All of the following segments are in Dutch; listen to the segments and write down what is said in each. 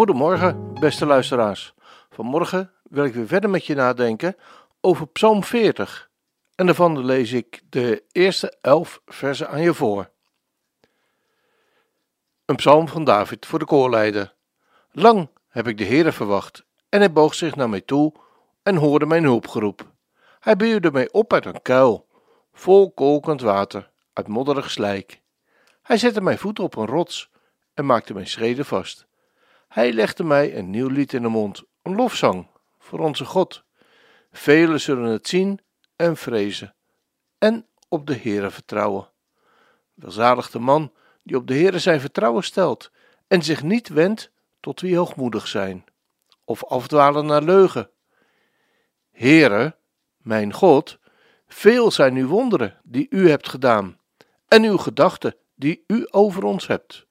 Goedemorgen, beste luisteraars. Vanmorgen wil ik weer verder met je nadenken over Psalm 40. En daarvan lees ik de eerste elf versen aan je voor. Een psalm van David voor de koorleider. Lang heb ik de Heere verwacht, en hij boog zich naar mij toe en hoorde mijn hulpgeroep. Hij buurde mij op uit een kuil, vol kolkend water, uit modderig slijk. Hij zette mijn voeten op een rots en maakte mijn schreden vast. Hij legde mij een nieuw lied in de mond, een lofzang voor onze God. Velen zullen het zien en vrezen en op de Heere vertrouwen. Welzalig de man die op de Heere zijn vertrouwen stelt en zich niet wendt tot wie hoogmoedig zijn of afdwalen naar leugen. Heere, mijn God, veel zijn uw wonderen die u hebt gedaan en uw gedachten die u over ons hebt.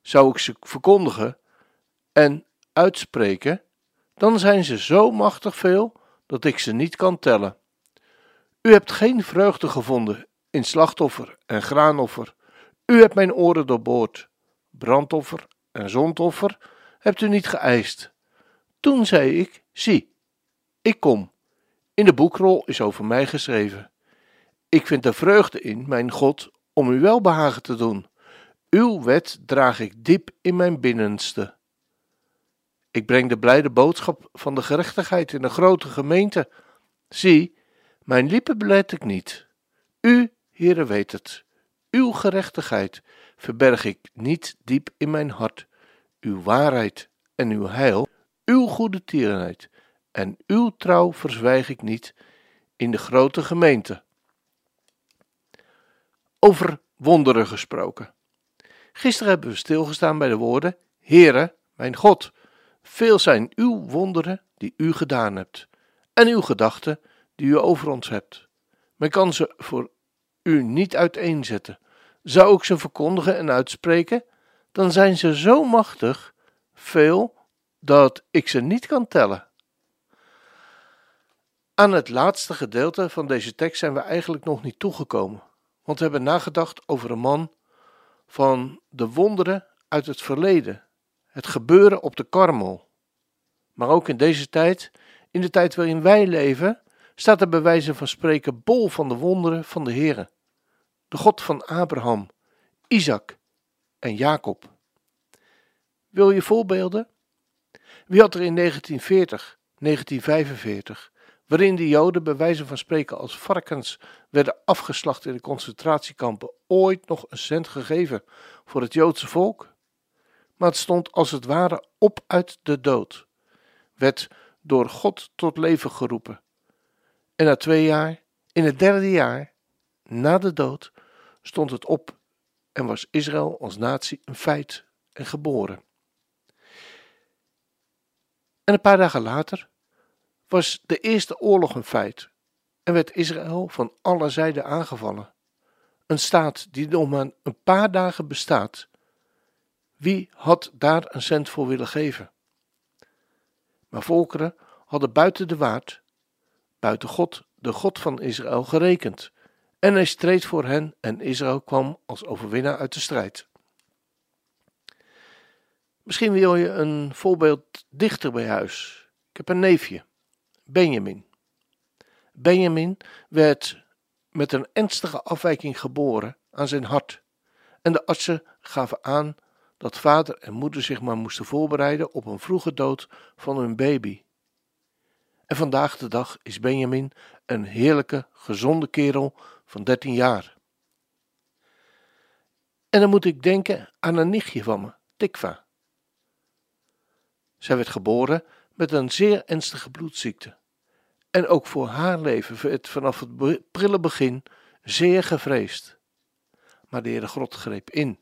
Zou ik ze verkondigen en uitspreken, dan zijn ze zo machtig veel dat ik ze niet kan tellen. U hebt geen vreugde gevonden in slachtoffer en graanoffer. U hebt mijn oren doorboord. Brandoffer en zondoffer hebt u niet geëist. Toen zei ik: Zie, ik kom. In de boekrol is over mij geschreven. Ik vind er vreugde in, mijn God, om u welbehagen te doen. Uw wet draag ik diep in mijn binnenste. Ik breng de blijde boodschap van de gerechtigheid in een grote gemeente. Zie, mijn lippen belet ik niet. U, Heere, weet het. Uw gerechtigheid verberg ik niet diep in mijn hart. Uw waarheid en uw heil, uw goede tierenheid en uw trouw verzwijg ik niet in de grote gemeente. Over wonderen gesproken. Gisteren hebben we stilgestaan bij de woorden: Heere, mijn God. Veel zijn uw wonderen die u gedaan hebt, en uw gedachten die u over ons hebt. Men kan ze voor u niet uiteenzetten. Zou ik ze verkondigen en uitspreken, dan zijn ze zo machtig, veel, dat ik ze niet kan tellen. Aan het laatste gedeelte van deze tekst zijn we eigenlijk nog niet toegekomen, want we hebben nagedacht over een man van de wonderen uit het verleden het gebeuren op de karmel. Maar ook in deze tijd, in de tijd waarin wij leven, staat er bij wijze van spreken bol van de wonderen van de Heere. De God van Abraham, Isaac en Jacob. Wil je voorbeelden? Wie had er in 1940, 1945, waarin de Joden bij wijze van spreken als varkens werden afgeslacht in de concentratiekampen, ooit nog een cent gegeven voor het Joodse volk? Maar het stond als het ware op uit de dood, werd door God tot leven geroepen. En na twee jaar, in het derde jaar, na de dood, stond het op en was Israël als natie een feit en geboren. En een paar dagen later was de eerste oorlog een feit en werd Israël van alle zijden aangevallen. Een staat die nog maar een paar dagen bestaat, wie had daar een cent voor willen geven? Maar volkeren hadden buiten de waard, buiten God, de God van Israël, gerekend. En hij streed voor hen en Israël kwam als overwinnaar uit de strijd. Misschien wil je een voorbeeld dichter bij huis. Ik heb een neefje, Benjamin. Benjamin werd met een ernstige afwijking geboren aan zijn hart. En de artsen gaven aan dat vader en moeder zich maar moesten voorbereiden op een vroege dood van hun baby. En vandaag de dag is Benjamin een heerlijke, gezonde kerel van 13 jaar. En dan moet ik denken aan een nichtje van me, Tikva. Zij werd geboren met een zeer ernstige bloedziekte. En ook voor haar leven werd vanaf het prille begin zeer gevreesd. Maar de Heere God greep in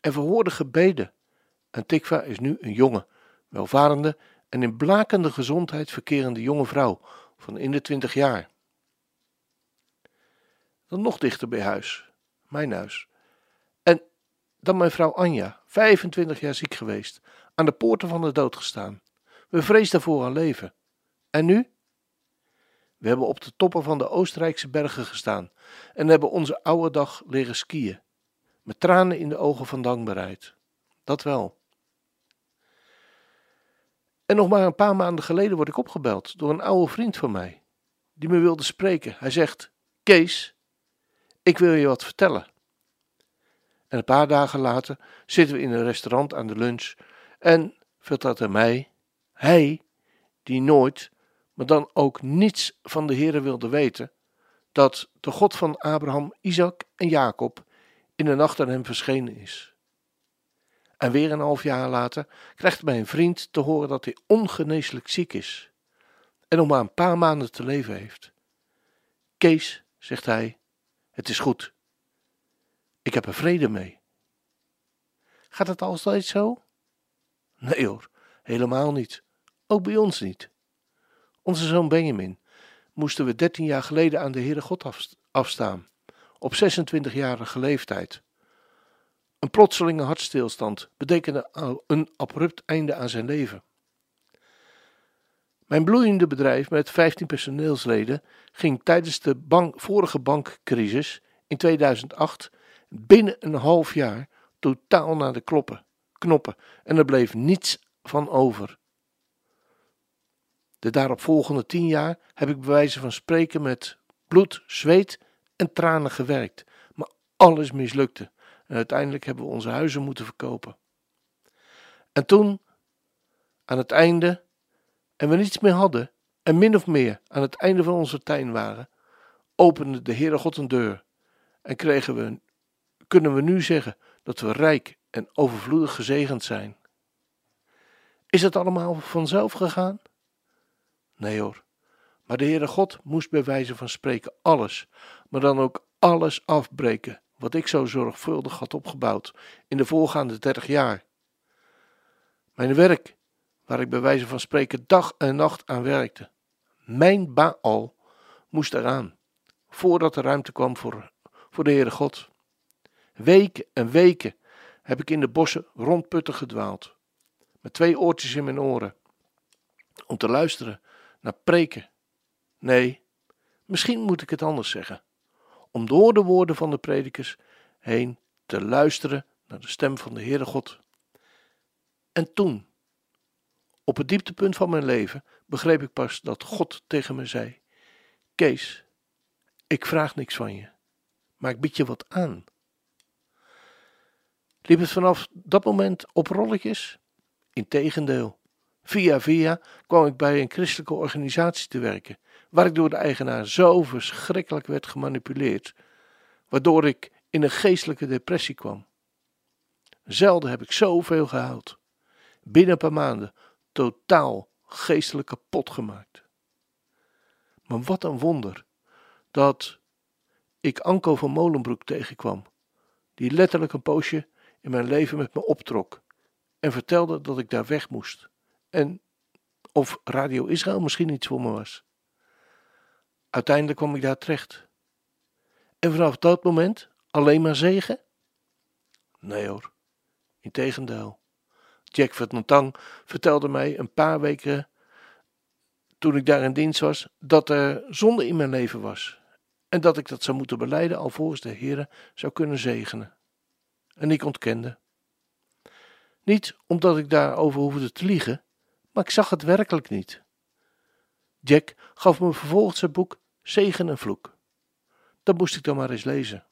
en verhoorde gebeden. En Tikva is nu een jonge, welvarende en in blakende gezondheid verkerende jonge vrouw van in de twintig jaar. Dan nog dichter bij huis, mijn huis. En dan mijn vrouw Anja, 25 jaar ziek geweest, aan de poorten van de dood gestaan. We vreesden voor haar leven. En nu? We hebben op de toppen van de Oostenrijkse bergen gestaan en hebben onze oude dag leren skiën, met tranen in de ogen van dankbaarheid. Dat wel. En nog maar een paar maanden geleden word ik opgebeld door een oude vriend van mij, die me wilde spreken. Hij zegt: Kees, ik wil je wat vertellen. En een paar dagen later zitten we in een restaurant aan de lunch en vertelt hij mij, hij die nooit, maar dan ook niets van de Heere wilde weten, dat de God van Abraham, Isaac en Jacob in de nacht aan hem verschenen is. En weer een half jaar later krijgt mijn vriend te horen dat hij ongeneeslijk ziek is en nog maar een paar maanden te leven heeft. Kees, zegt hij, het is goed. Ik heb er vrede mee. Gaat het altijd zo? Nee hoor, helemaal niet. Ook bij ons niet. Onze zoon Benjamin moesten we dertien jaar geleden aan de Heere God afstaan, op 26-jarige leeftijd. Een plotselinge hartstilstand betekende een abrupt einde aan zijn leven. Mijn bloeiende bedrijf met 15 personeelsleden ging tijdens de bank, vorige bankcrisis in 2008 binnen een half jaar totaal naar de knoppen en er bleef niets van over. De daaropvolgende tien jaar heb ik bij wijze van spreken met bloed, zweet en tranen gewerkt, maar alles mislukte en uiteindelijk hebben we onze huizen moeten verkopen. En toen, aan het einde, en we niets meer hadden, en min of meer aan het einde van onze tuin waren, opende de Heere God een deur en kregen we, kunnen we nu zeggen dat we rijk en overvloedig gezegend zijn. Is het allemaal vanzelf gegaan? Nee hoor. Maar de Heere God moest bij wijze van spreken alles, maar dan ook alles afbreken wat ik zo zorgvuldig had opgebouwd in de voorgaande dertig jaar. Mijn werk, waar ik bij wijze van spreken dag en nacht aan werkte, mijn Baal, moest eraan, voordat er ruimte kwam voor, voor de Heere God. Weken en weken heb ik in de bossen rondputten gedwaald, met twee oortjes in mijn oren, om te luisteren naar preken. Nee, misschien moet ik het anders zeggen om door de woorden van de predikers heen te luisteren naar de stem van de Heere God. En toen, op het dieptepunt van mijn leven, begreep ik pas dat God tegen me zei: Kees, ik vraag niks van je, maar ik bied je wat aan. Liep het vanaf dat moment op rolletjes? Integendeel. Via via kwam ik bij een christelijke organisatie te werken waar ik door de eigenaar zo verschrikkelijk werd gemanipuleerd, waardoor ik in een geestelijke depressie kwam. Zelden heb ik zoveel gehaald. Binnen een paar maanden totaal geestelijk kapot gemaakt. Maar wat een wonder dat ik Anko van Molenbroek tegenkwam, die letterlijk een poosje in mijn leven met me optrok en vertelde dat ik daar weg moest. En of Radio Israël misschien iets voor me was. Uiteindelijk kwam ik daar terecht. En vanaf dat moment alleen maar zegen? Nee hoor, integendeel. Jack Vertentang vertelde mij een paar weken toen ik daar in dienst was, dat er zonde in mijn leven was. En dat ik dat zou moeten beleiden alvorens de Heer zou kunnen zegenen. En ik ontkende. Niet omdat ik daarover hoefde te liegen, maar ik zag het werkelijk niet. Jack gaf me vervolgens het boek Zegen en Vloek. Dat moest ik dan maar eens lezen.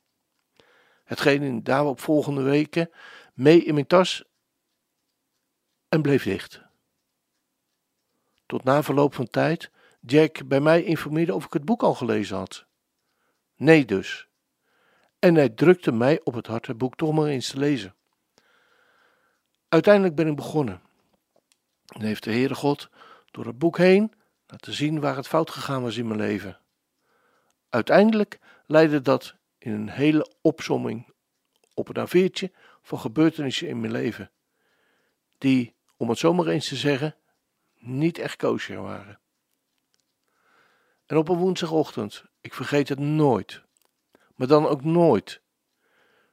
Hetgeen in daarop volgende weken mee in mijn tas en bleef dicht. Tot na verloop van tijd Jack bij mij informeerde of ik het boek al gelezen had. Nee dus. En hij drukte mij op het hart het boek toch maar eens te lezen. Uiteindelijk ben ik begonnen. En heeft de Heere God door het boek heen laten zien waar het fout gegaan was in mijn leven. Uiteindelijk leidde dat in een hele opsomming op een a van gebeurtenissen in mijn leven, die, om het zomaar eens te zeggen, niet echt koosje waren. En op een woensdagochtend, ik vergeet het nooit, maar dan ook nooit,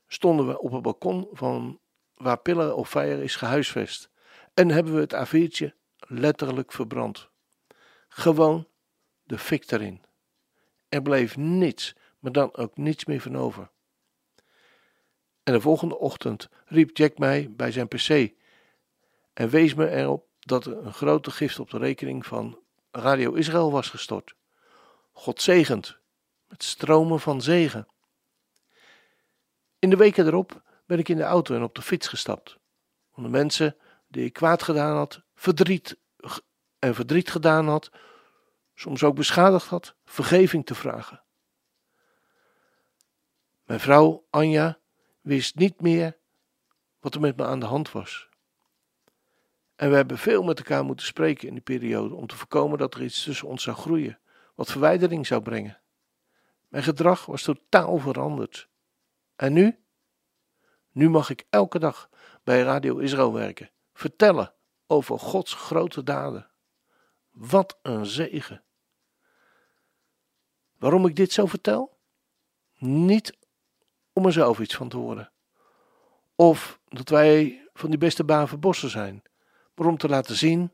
stonden we op het balkon van waar Pillar of Fire is gehuisvest en hebben we het A4'tje letterlijk verbrand. Gewoon de fik erin. Er bleef niets, maar dan ook niets meer van over. En de volgende ochtend riep Jack mij bij zijn pc en wees me erop dat er een grote gift op de rekening van Radio Israël was gestort. God zegend, met stromen van zegen. In de weken erop ben ik in de auto en op de fiets gestapt. Om de mensen die ik kwaad gedaan had, verdriet en verdriet gedaan had, soms ook beschadigd had, vergeving te vragen. Mijn vrouw Anja wist niet meer wat er met me aan de hand was. En we hebben veel met elkaar moeten spreken in die periode om te voorkomen dat er iets tussen ons zou groeien, wat verwijdering zou brengen. Mijn gedrag was totaal veranderd. En nu? Nu mag ik elke dag bij Radio Israël werken, vertellen over Gods grote daden. Wat een zegen. Waarom ik dit zo vertel? Niet om er zelf iets van te horen. Of dat wij van die beste bavenbossen zijn, maar om te laten zien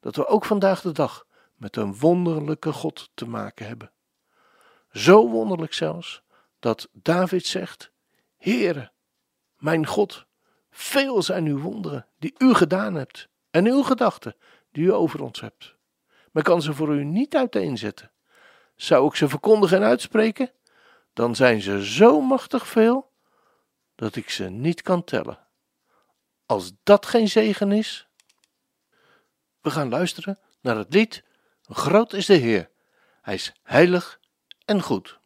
dat we ook vandaag de dag met een wonderlijke God te maken hebben. Zo wonderlijk zelfs dat David zegt: Heere, mijn God, veel zijn uw wonderen die u gedaan hebt en uw gedachten die u over ons hebt. Men kan ze voor u niet uiteenzetten. Zou ik ze verkondigen en uitspreken, dan zijn ze zo machtig veel dat ik ze niet kan tellen. Als dat geen zegen is. We gaan luisteren naar het lied Groot is de Heer. Hij is heilig en goed.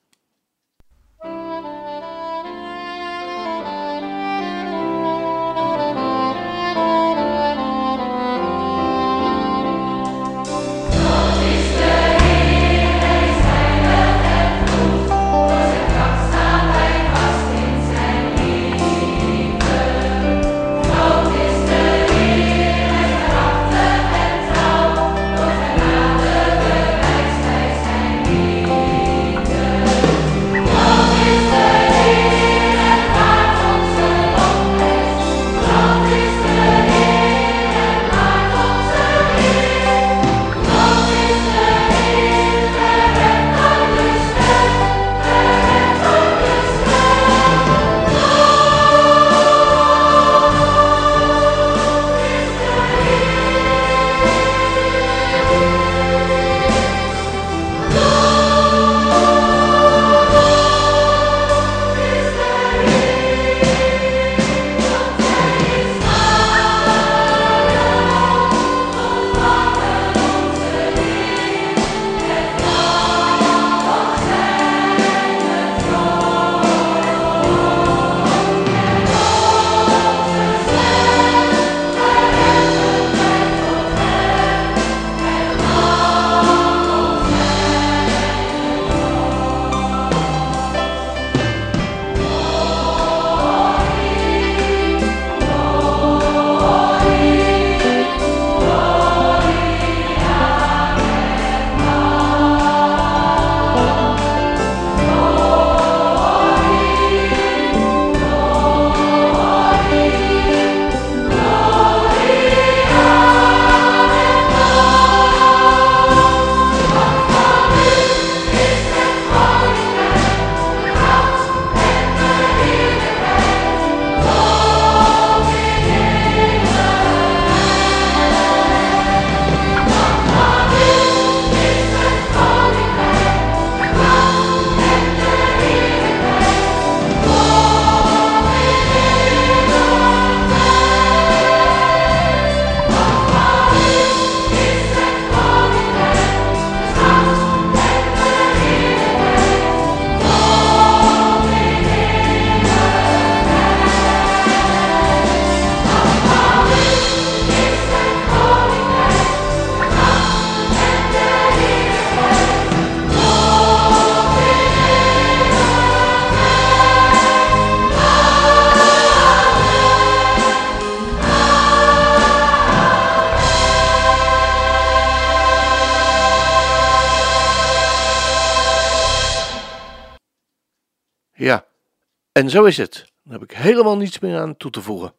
En zo is het. Dan heb ik helemaal niets meer aan toe te voegen.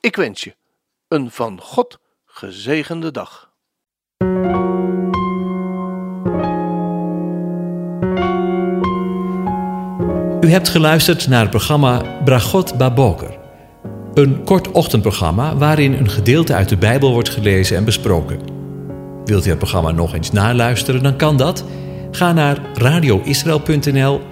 Ik wens je een van God gezegende dag. U hebt geluisterd naar het programma Bragot Baboker. Een kort ochtendprogramma waarin een gedeelte uit de Bijbel wordt gelezen en besproken. Wilt u het programma nog eens naluisteren, dan kan dat. Ga naar radioisrael.nl